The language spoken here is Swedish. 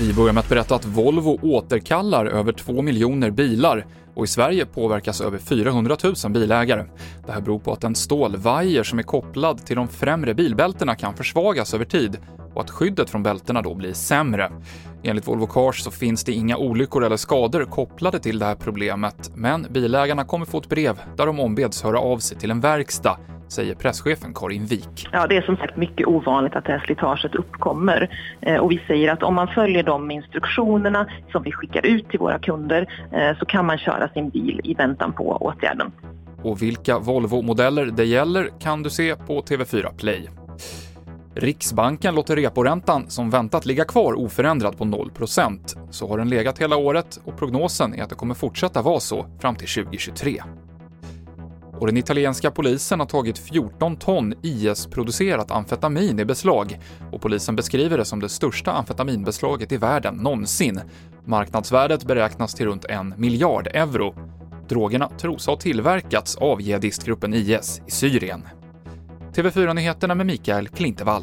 Vi börjar med att berätta att Volvo återkallar över 2 miljoner bilar och i Sverige påverkas över 400 000 bilägare. Det här beror på att en stålvajer som är kopplad till de främre bilbältena kan försvagas över tid och att skyddet från bältena då blir sämre. Enligt Volvo Cars så finns det inga olyckor eller skador kopplade till det här problemet, men bilägarna kommer få ett brev där de ombeds höra av sig till en verkstad säger presschefen Karin Wik. Ja, det är som sagt mycket ovanligt att det här slitaget uppkommer eh, och vi säger att om man följer de instruktionerna som vi skickar ut till våra kunder eh, så kan man köra sin bil i väntan på åtgärden. Och vilka Volvo-modeller det gäller kan du se på TV4 Play. Riksbanken låter reporäntan som väntat ligga kvar oförändrad på 0% Så har den legat hela året och prognosen är att det kommer fortsätta vara så fram till 2023. Och den italienska polisen har tagit 14 ton IS-producerat amfetamin i beslag och polisen beskriver det som det största amfetaminbeslaget i världen någonsin. Marknadsvärdet beräknas till runt en miljard euro. Drogerna tros ha tillverkats av jihadistgruppen IS i Syrien. TV4-nyheterna med Mikael Klintevall.